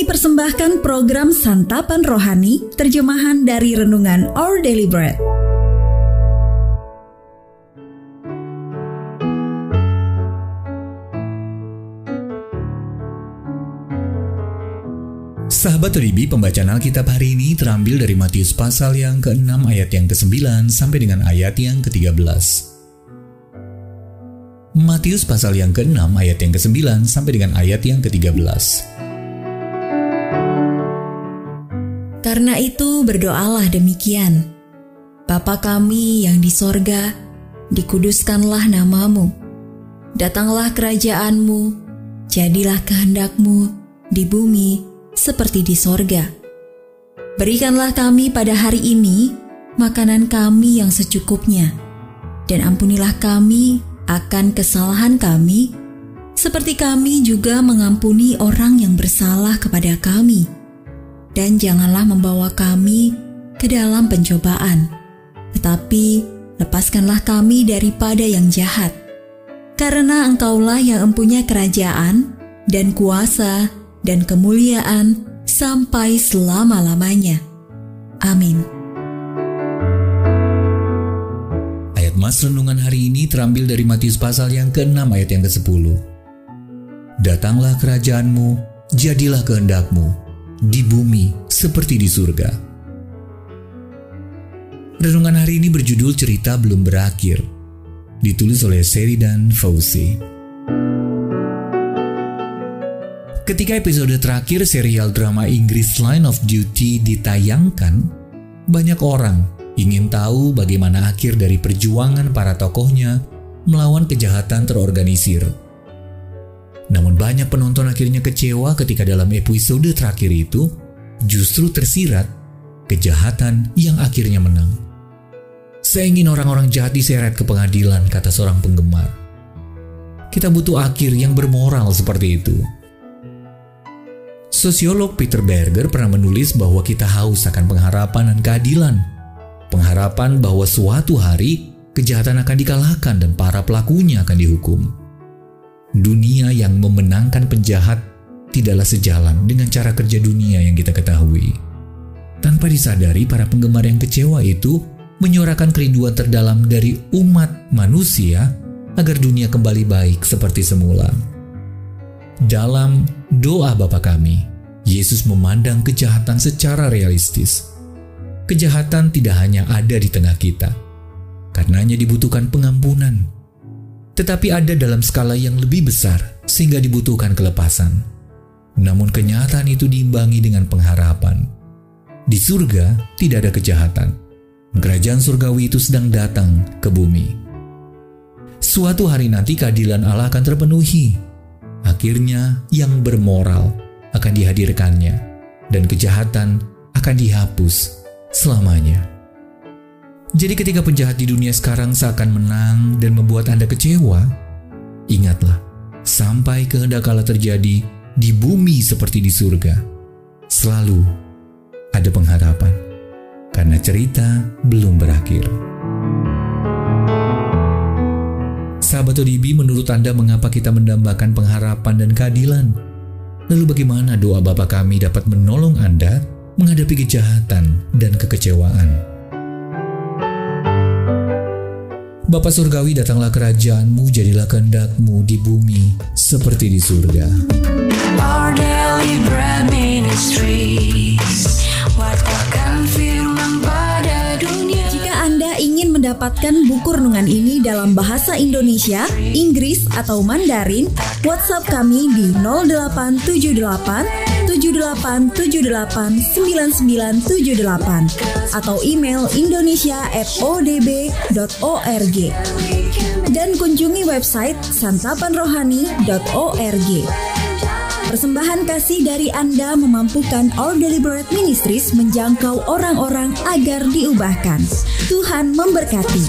Kami persembahkan program Santapan Rohani, terjemahan dari Renungan Our Daily Bread. Sahabat Ribi, pembacaan Alkitab hari ini terambil dari Matius pasal yang ke-6 ayat yang ke-9 sampai dengan ayat yang ke-13. Matius pasal yang ke-6 ayat yang ke-9 sampai dengan ayat yang ke-13. Karena itu berdoalah demikian. Bapa kami yang di sorga, dikuduskanlah namamu. Datanglah kerajaanmu, jadilah kehendakmu di bumi seperti di sorga. Berikanlah kami pada hari ini makanan kami yang secukupnya, dan ampunilah kami akan kesalahan kami, seperti kami juga mengampuni orang yang bersalah kepada kami. Dan janganlah membawa kami ke dalam pencobaan, tetapi lepaskanlah kami daripada yang jahat. Karena engkaulah yang empunya kerajaan dan kuasa dan kemuliaan sampai selama-lamanya. Amin. Ayat Mas Renungan hari ini terambil dari Matius pasal yang ke-6 ayat yang ke-10. Datanglah kerajaanmu, jadilah kehendakmu, di bumi seperti di surga. Renungan hari ini berjudul Cerita Belum Berakhir, ditulis oleh Sheridan Fauzi. Ketika episode terakhir serial drama Inggris Line of Duty ditayangkan, banyak orang ingin tahu bagaimana akhir dari perjuangan para tokohnya melawan kejahatan terorganisir. Namun banyak penonton akhirnya kecewa ketika dalam episode terakhir itu justru tersirat kejahatan yang akhirnya menang. Saya ingin orang-orang jahat diseret ke pengadilan, kata seorang penggemar. Kita butuh akhir yang bermoral seperti itu. Sosiolog Peter Berger pernah menulis bahwa kita haus akan pengharapan dan keadilan. Pengharapan bahwa suatu hari kejahatan akan dikalahkan dan para pelakunya akan dihukum. Dunia yang memenangkan penjahat tidaklah sejalan dengan cara kerja dunia yang kita ketahui. Tanpa disadari, para penggemar yang kecewa itu menyuarakan kerinduan terdalam dari umat manusia agar dunia kembali baik seperti semula. Dalam doa Bapa kami, Yesus memandang kejahatan secara realistis. Kejahatan tidak hanya ada di tengah kita, karenanya dibutuhkan pengampunan. Tetapi ada dalam skala yang lebih besar sehingga dibutuhkan kelepasan. Namun kenyataan itu diimbangi dengan pengharapan. Di surga tidak ada kejahatan. Kerajaan surgawi itu sedang datang ke bumi. Suatu hari nanti keadilan Allah akan terpenuhi Akhirnya, yang bermoral akan dihadirkannya, dan kejahatan akan dihapus selamanya. Jadi, ketika penjahat di dunia sekarang seakan menang dan membuat Anda kecewa, ingatlah, sampai kehendak Allah terjadi di bumi seperti di surga, selalu ada pengharapan, karena cerita belum berakhir. Sahabat ODB, menurut Anda mengapa kita mendambakan pengharapan dan keadilan? Lalu bagaimana doa Bapa kami dapat menolong Anda menghadapi kejahatan dan kekecewaan? Bapa Surgawi datanglah kerajaanmu, jadilah kehendakmu di bumi seperti di surga. Our daily bread ministries, mendapatkan buku renungan ini dalam bahasa Indonesia, Inggris, atau Mandarin, WhatsApp kami di 0878 78789978 atau email indonesia@odb.org dan kunjungi website santapanrohani.org. Persembahan kasih dari Anda memampukan Our Deliberate Ministries menjangkau orang-orang agar diubahkan. Tuhan memberkati.